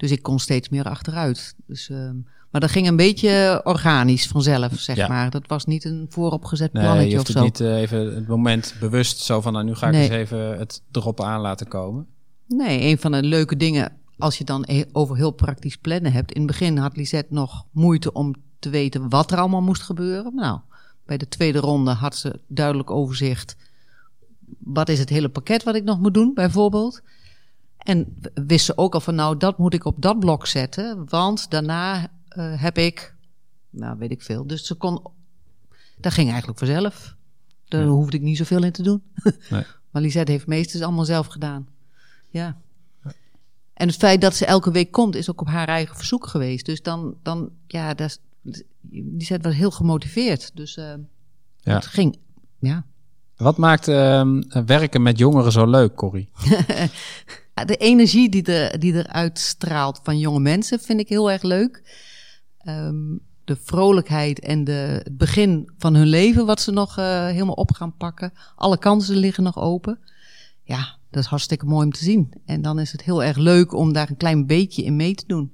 Dus ik kon steeds meer achteruit. Dus, ehm, maar dat ging een beetje organisch vanzelf, zeg Ja. maar. Dat was niet een vooropgezet Nee, je plannetje hoeft of het niet eh, even het moment bewust zo van... nou, nu ga ik Nee. eens even het erop aan laten komen. Nee, een van de leuke dingen, als je dan over heel praktisch plannen hebt. In het begin had Lisette nog moeite om te weten wat er allemaal moest gebeuren. Nou, bij de tweede ronde had ze duidelijk overzicht. Wat is het hele pakket wat ik nog moet doen, bijvoorbeeld? En w- wist ze ook al van, nou, dat moet ik op dat blok zetten. Want daarna eh, heb ik, nou, weet ik veel. Dus ze kon, dat ging eigenlijk vanzelf. Daar Ja. hoefde ik niet zoveel in te doen. [LAUGHS] Nee. Maar Lisette heeft meestens allemaal zelf gedaan. Ja. En het feit dat ze elke week komt, is ook op haar eigen verzoek geweest. Dus dan, dan ja, dat is, Lisette was heel gemotiveerd. Dus Ja. het ging, ja. Wat maakt ehm, werken met jongeren zo leuk, Corrie? [LAUGHS] De energie die, die eruit straalt van jonge mensen vind ik heel erg leuk. Ehm, de vrolijkheid en de, het begin van hun leven, wat ze nog eh, helemaal op gaan pakken. Alle kansen liggen nog open. Ja, dat is hartstikke mooi om te zien. En dan is het heel erg leuk om daar een klein beetje in mee te doen.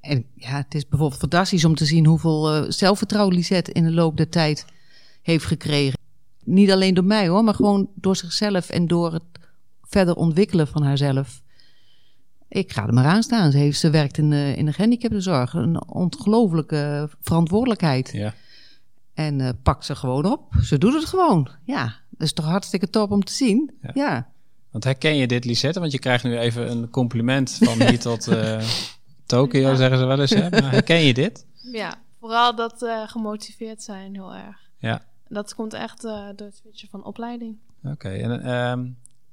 En ja, het is bijvoorbeeld fantastisch om te zien hoeveel eh, zelfvertrouwen Lisette in de loop der tijd heeft gekregen. Niet alleen door mij hoor, maar gewoon door zichzelf en door het verder ontwikkelen van haarzelf. Ik ga er maar aan staan. Ze, heeft, ze werkt in de, in de gehandicaptenzorg. Een ongelooflijke verantwoordelijkheid. Ja. En eh pakt ze gewoon op. Ze doet het gewoon. Ja, dat is toch hartstikke top om te zien. Ja. Ja. Want herken je dit, Lisette? Want je krijgt nu even een compliment van hier [LAUGHS] tot eh, Tokio, zeggen ze wel eens. Hè? Maar herken je dit? Ja, vooral dat eh, gemotiveerd zijn heel erg. Ja. Dat komt echt eh, door het switchen van opleiding. Oké, en ehm,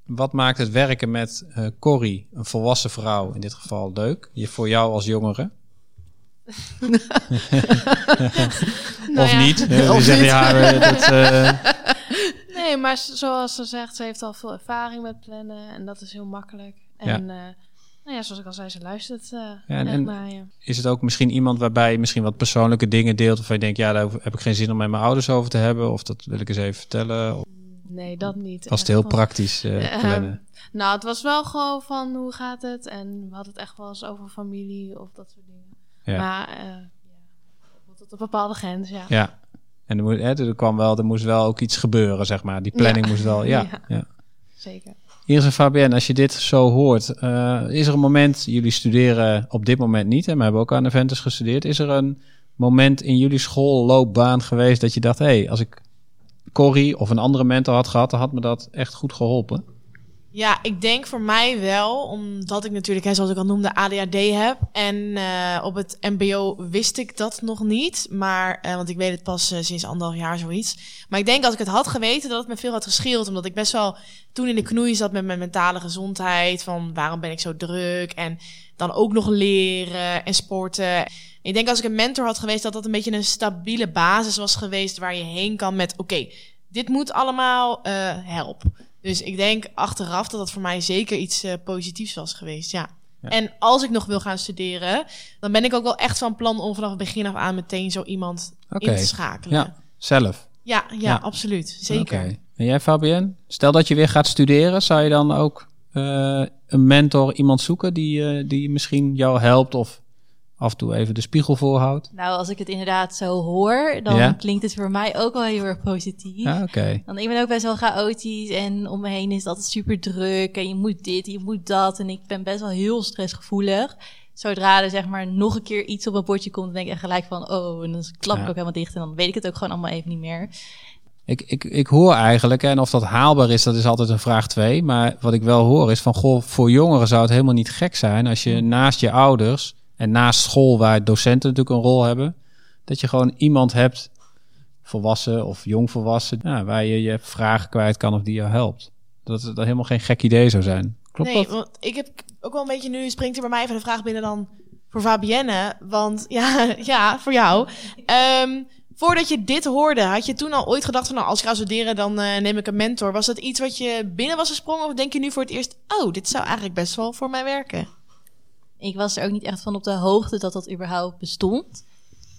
wat maakt het werken met eh Corrie, een volwassen vrouw in dit geval, leuk? Je, voor jou als jongere? [LAUGHS] Nou of ja. niet? Eh, zeggen, ja, eh, dat, [LAUGHS] Nee, maar zoals ze zegt, ze heeft al veel ervaring met plannen en dat is heel makkelijk. En eh, nou ja, zoals ik al zei, ze luistert en- echt en- naar je. is het ook misschien iemand waarbij je misschien wat persoonlijke dingen deelt... waarvan je denkt, ja, daar heb ik geen zin om met mijn ouders over te hebben... of dat wil ik eens even vertellen? Of Nee, dat niet. was het heel praktisch eh, Ehm, plannen? Nou, het was wel gewoon van hoe gaat het? En we hadden het echt wel eens over familie of dat soort dingen. Ja. Maar eh, ja, tot een bepaalde grens, ja. Ja. En er, moet, hè, er kwam wel, er moest wel ook iets gebeuren, zeg maar. Die planning Ja. moest wel, ja. [LAUGHS] Ja. ja. Zeker. Iris en Fabienne, als je dit zo hoort, eh, is er een moment, jullie studeren op dit moment niet, hè, maar hebben ook aan Aventus gestudeerd. Is er een moment in jullie schoolloopbaan geweest dat je dacht, hé, hey, als ik Corrie of een andere mentor had gehad, dan had me dat echt goed geholpen? Ja, ik denk voor mij wel, omdat ik natuurlijk, hè, zoals ik al noemde, ADHD heb. En eh, op het MBO wist ik dat nog niet. Maar, eh, want ik weet het pas eh, sinds anderhalf jaar zoiets. Maar ik denk als ik het had geweten, dat het me veel had gescheeld. Omdat ik best wel toen in de knoei zat met mijn mentale gezondheid. Van waarom ben ik zo druk? En dan ook nog leren en sporten. Ik denk als ik een mentor had geweest, dat dat een beetje een stabiele basis was geweest waar je heen kan met: oké, dit moet allemaal eh help. Dus ik denk achteraf dat dat voor mij zeker iets eh, positiefs was geweest. Ja. Ja. En als ik nog wil gaan studeren, dan ben ik ook wel echt van plan om vanaf het begin af aan meteen zo iemand in te schakelen. Ja, zelf. ja, ja, Ja. absoluut. Zeker. En jij, Fabienne? Stel dat je weer gaat studeren, zou je dan ook eh, een mentor, iemand zoeken die, die misschien jou helpt of af en toe even de spiegel voorhoudt? Nou, als ik het inderdaad zo hoor, dan Ja? klinkt het voor mij ook wel heel erg positief. Ja, oké. Want ik ben ook best wel chaotisch en om me heen is het altijd super druk en je moet dit, je moet dat. En ik ben best wel heel stressgevoelig. Zodra er zeg maar nog een keer iets op mijn bordje komt, dan denk ik gelijk van, oh, en dan klap ik Ja. ook helemaal dicht en dan weet ik het ook gewoon allemaal even niet meer. Ik, ik, ik hoor eigenlijk, en of dat haalbaar is, dat is altijd een vraag twee. Maar wat ik wel hoor is van, goh, voor jongeren zou het helemaal niet gek zijn als je naast je ouders en naast school, waar docenten natuurlijk een rol hebben, dat je gewoon iemand hebt, volwassen of jongvolwassen, ja, waar je je vragen kwijt kan of die jou helpt. Dat het helemaal geen gek idee zou zijn. Klopt nee, dat? want ik heb ook wel een beetje nu springt er bij mij even de vraag binnen dan voor Fabienne, want ja, [LAUGHS] ja, voor jou. Ehm, voordat je dit hoorde, had je toen al ooit gedacht van, nou, als ik ga studeren, dan eh, neem ik een mentor. Was dat iets wat je binnen was gesprongen, of denk je nu voor het eerst, oh, dit zou eigenlijk best wel voor mij werken? Ik was er ook niet echt van op de hoogte dat dat überhaupt bestond.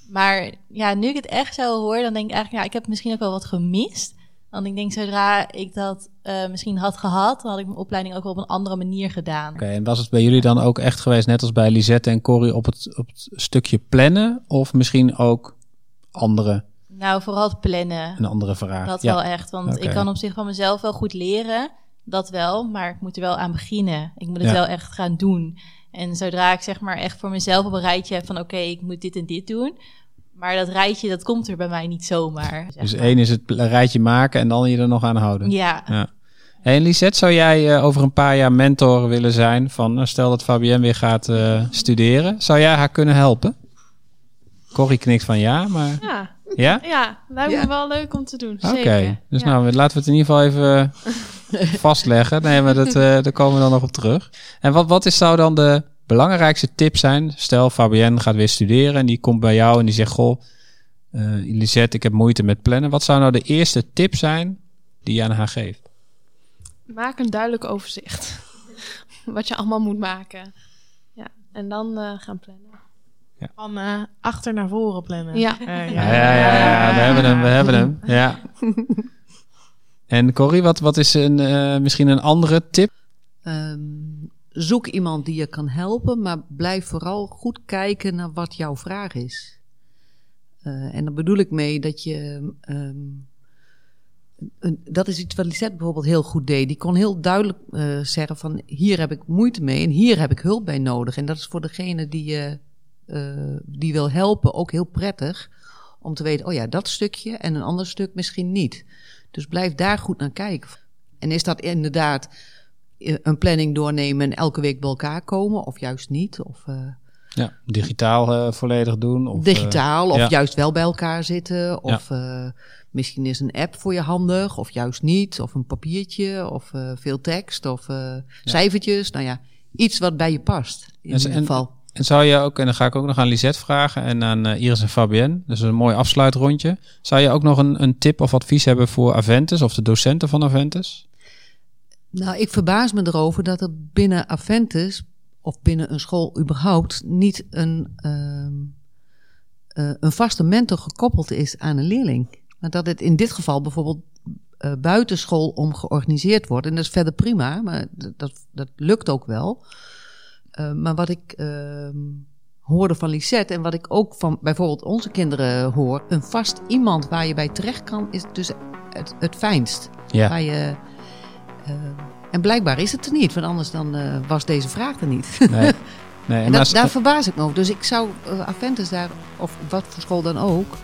Maar ja, nu ik het echt zo hoor, dan denk ik eigenlijk, ja, ik heb misschien ook wel wat gemist. Want ik denk, zodra ik dat eh, misschien had gehad, dan had ik mijn opleiding ook wel op een andere manier gedaan. Oké, en was het bij jullie dan ook echt geweest, net als bij Lisette en Corrie, op het, op het stukje plannen? Of misschien ook andere, Nou, vooral het plannen. een andere vraag? Dat ja. wel echt. Want ik kan op zich van mezelf wel goed leren. Dat wel. Maar ik moet er wel aan beginnen. Ik moet het Ja. wel echt gaan doen. En zodra ik zeg maar echt voor mezelf op een rijtje heb van oké, ik moet dit en dit doen. Maar dat rijtje, dat komt er bij mij niet zomaar. zeg Dus maar. één is het rijtje maken en dan je er nog aan houden. Ja, Ja. Hey, en Lisette, zou jij eh, over een paar jaar mentor willen zijn van, nou, stel dat Fabienne weer gaat eh, studeren, zou jij haar kunnen helpen? Corrie knikt van ja, maar Ja, ja? ja lijkt Ja. me wel leuk om te doen. Oké, dus ja. nou, laten we het in ieder geval even [LAUGHS] [LAUGHS] vastleggen. Nee, maar dat, eh, daar komen we dan nog op terug. En wat, wat is zou dan de belangrijkste tip zijn? Stel, Fabienne gaat weer studeren en die komt bij jou en die zegt, goh, eh Lisette, ik heb moeite met plannen. Wat zou nou de eerste tip zijn die je aan haar geeft? Maak een duidelijk overzicht. [LAUGHS] Wat je allemaal moet maken. Ja, en dan eh, gaan plannen. Van eh, achter naar voren plannen. Ja. Ja, ja, ja, ja, we hebben hem, we hebben hem. Ja. [LAUGHS] En Corrie, wat, wat is een, eh, misschien een andere tip? Ehm, zoek iemand die je kan helpen, maar blijf vooral goed kijken naar wat jouw vraag is. Eh, en daar bedoel ik mee dat je. ehm, een- dat is iets wat Lisette bijvoorbeeld heel goed deed. Die kon heel duidelijk eh, zeggen van hier heb ik moeite mee en hier heb ik hulp bij nodig. En dat is voor degene die je die wil helpen ook heel prettig. Om te weten, oh ja, dat stukje en een ander stuk misschien niet. Dus blijf daar goed naar kijken. En is dat inderdaad eh, een planning doornemen en elke week bij elkaar komen, of juist niet? Of eh, Ja, digitaal eh, volledig doen? Of, digitaal, of ja. juist wel bij elkaar zitten? Of misschien is een app voor je handig, of juist niet? Of een papiertje, of veel tekst, of cijfertjes. Nou ja, iets wat bij je past, in ieder geval. En zou je ook, en dan ga ik ook nog aan Lisette vragen en aan eh, Iris en Fabienne, dus een mooi afsluitrondje. Zou je ook nog een, een tip of advies hebben voor Aventus of de docenten van Aventus? Nou, ik verbaas me erover dat er binnen Aventus, of binnen een school überhaupt, niet een, ehm, eh, een vaste mentor gekoppeld is aan een leerling. Maar dat het in dit geval bijvoorbeeld eh buitenschool om georganiseerd wordt. En dat is verder prima, maar dat, dat lukt ook wel. Eh, maar wat ik ehm, hoorde van Lisette en wat ik ook van bijvoorbeeld onze kinderen hoor, een vast iemand waar je bij terecht kan, is dus het, het fijnst. Ja, Waar je, eh, en blijkbaar is het er niet, want anders dan eh, was deze vraag er niet. nee. nee [LAUGHS] en dat, daar verbaas ik me over. Dus ik zou Aventus daar, of wat voor school dan ook,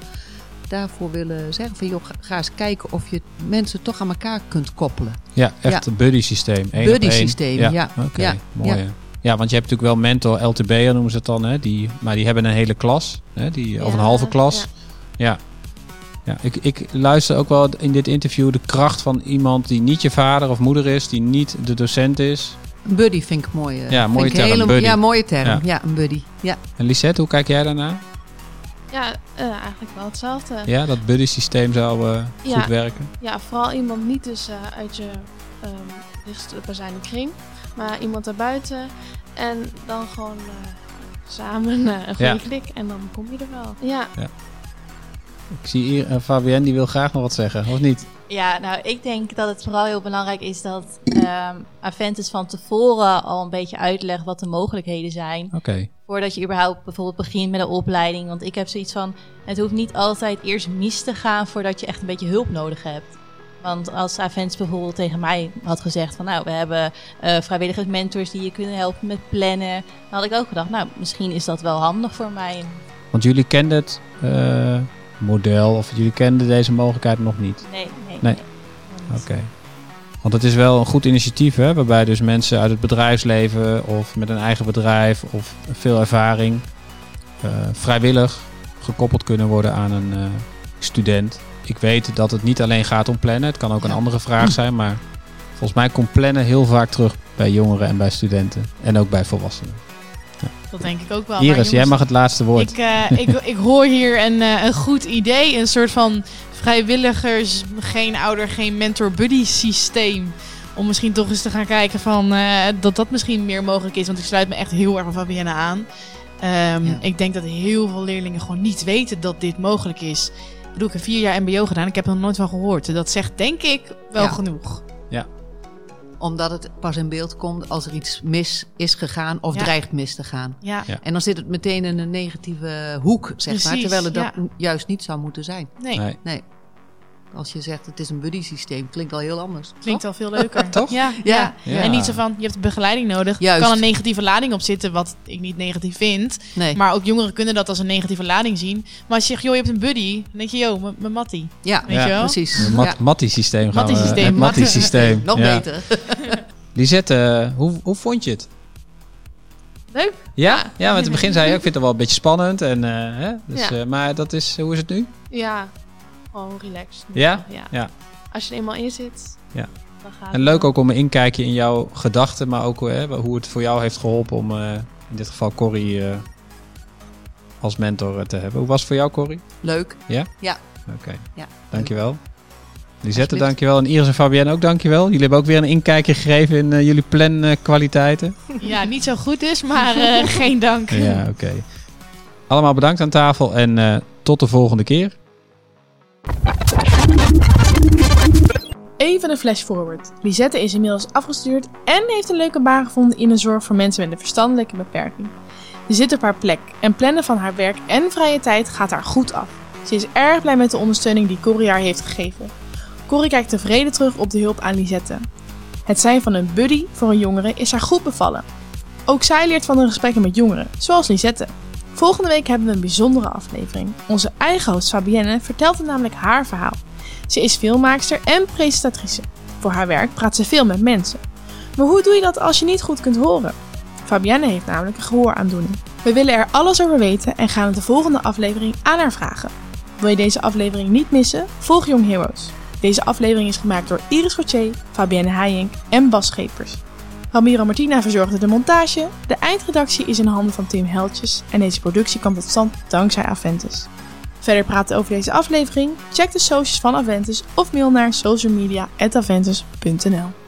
daarvoor willen zeggen van joh, ga, eens kijken of je mensen toch aan elkaar kunt koppelen. ja, echt ja. een buddy systeem. Buddy systeem, ja. Oké, Ja, mooi. Ja. want je hebt natuurlijk wel mentor LTB'er noemen ze het dan, hè? Die, maar die hebben een hele klas, hè? Die, of een halve klas. ja. Ja. Ja, ik, ik luister ook wel in dit interview de kracht van iemand die niet je vader of moeder is, die niet de docent is. Een buddy vind ik mooi. eh, Ja, mooie term, hele- buddy. Ja, mooie term. Ja. Ja, een buddy. Ja. En Lisette, hoe kijk jij daarnaar? Ja, eh, eigenlijk wel hetzelfde. Ja, dat buddy systeem zou eh, Ja. goed werken. Ja, vooral iemand niet dus eh, uit je ehm dichtstbijzijnde kring, maar iemand daarbuiten. En dan gewoon eh, samen eh, een goede Ja. klik en dan kom je er wel. Ja, Ik zie hier uh, Fabienne, die wil graag nog wat zeggen, of niet? Ja, nou, ik denk dat het vooral heel belangrijk is dat ehm Aventus van tevoren al een beetje uitlegt wat de mogelijkheden zijn. Oké. Voordat je überhaupt bijvoorbeeld begint met een opleiding. Want ik heb zoiets van, het hoeft niet altijd eerst mis te gaan voordat je echt een beetje hulp nodig hebt. Want als Aventus bijvoorbeeld tegen mij had gezegd van nou, we hebben eh vrijwilligersmentors die je kunnen helpen met plannen. Dan had ik ook gedacht, nou, misschien is dat wel handig voor mij. Want jullie kenden het eh, model, of jullie kenden deze mogelijkheid nog niet? Nee, nee. Nee. Oké. Want het is wel een goed initiatief, hè? waarbij dus mensen uit het bedrijfsleven of met een eigen bedrijf of veel ervaring eh, vrijwillig gekoppeld kunnen worden aan een student. Ik weet dat het niet alleen gaat om plannen, het kan ook een andere vraag zijn, maar volgens mij komt plannen heel vaak terug bij jongeren en bij studenten en ook bij volwassenen. Dat denk ik ook wel. Iris, jij mag het laatste woord. Ik, eh, ik, ik hoor hier een, eh, een goed idee. Een soort van vrijwilligers, geen ouder, geen mentor buddy systeem. Om misschien toch eens te gaan kijken van, eh, dat dat misschien meer mogelijk is. Want ik sluit me echt heel erg bij Fabienne aan. Ehm, Ja. Ik denk dat heel veel leerlingen gewoon niet weten dat dit mogelijk is. Ik bedoel, ik heb vier jaar mbo gedaan. Ik heb er nog nooit van gehoord. Dat zegt denk ik wel Ja. genoeg. Omdat het pas in beeld komt als er iets mis is gegaan of Ja. dreigt mis te gaan. Ja, Ja. En dan zit het meteen in een negatieve hoek, zeg maar. Terwijl het dat ja. juist niet zou moeten zijn. nee. Nee. Nee. Als je zegt het is een buddy systeem, klinkt al heel anders. Klinkt al veel leuker. [LAUGHS] Toch? Ja, Ja. ja. Ja. En niet zo van, je hebt begeleiding nodig. Juist. Er kan een negatieve lading op zitten, wat ik niet negatief vind. Nee. Maar ook jongeren kunnen dat als een negatieve lading zien. Maar als je zegt, joh, je hebt een buddy. Dan denk je, joh, mijn- mattie. ja, Weet Ja. je wel? precies. Een mat Ja. Mattie-systeem gaan we. Mattie-systeem, het Matte. Mattie-systeem. [LAUGHS] Nog beter. [LAUGHS] Lisette, eh, hoe, hoe vond je het? leuk. Ja, ja, want in het begin zei je, ik vind het wel een beetje spannend. En, eh, hè? Dus, Ja. eh, maar dat is, hoe is het nu? Ja, gewoon relaxed. Ja? ja? Ja. Als je er eenmaal in zit, Ja. dan gaat En leuk ook om een inkijkje in jouw gedachten, maar ook hè, hoe het voor jou heeft geholpen om eh, in dit geval Corrie eh, als mentor eh, te hebben. Hoe was het voor jou, Corrie? Leuk. Oké, Ja. dankjewel. Lisette, dankjewel. En Iris en Fabienne ook dankjewel. Jullie hebben ook weer een inkijkje gegeven in eh, jullie plankwaliteiten. [LAUGHS] Ja, niet zo goed dus, maar eh, geen dank. Ja, oké. Allemaal bedankt aan tafel en eh, tot de volgende keer. Even een flash forward. Lisette is inmiddels afgestudeerd en heeft een leuke baan gevonden in de zorg voor mensen met een verstandelijke beperking. Ze zit op haar plek en plannen van haar werk en vrije tijd gaat haar goed af. Ze is erg blij met de ondersteuning die Corrie haar heeft gegeven. Corrie kijkt tevreden terug op de hulp aan Lisette. Het zijn van een buddy voor een jongere is haar goed bevallen. Ook zij leert van de gesprekken met jongeren, zoals Lisette. Volgende week hebben we een bijzondere aflevering. Onze eigen host Fabienne vertelt er namelijk haar verhaal. Ze is filmmaakster en presentatrice. Voor haar werk praat ze veel met mensen. Maar hoe doe je dat als je niet goed kunt horen? Fabienne heeft namelijk een gehooraandoening. We willen er alles over weten en gaan het de volgende aflevering aan haar vragen. Wil je deze aflevering niet missen? Volg Young Heroes. Deze aflevering is gemaakt door Iris Gauthier, Fabienne Hayenk en Bas Schepers. Ramiro Martina verzorgde de montage, de eindredactie is in handen van Tim Heltjes en deze productie kwam tot stand dankzij Aventus. Verder praten over deze aflevering? Check de socials van Aventus of mail naar socialmedia.aventus.nl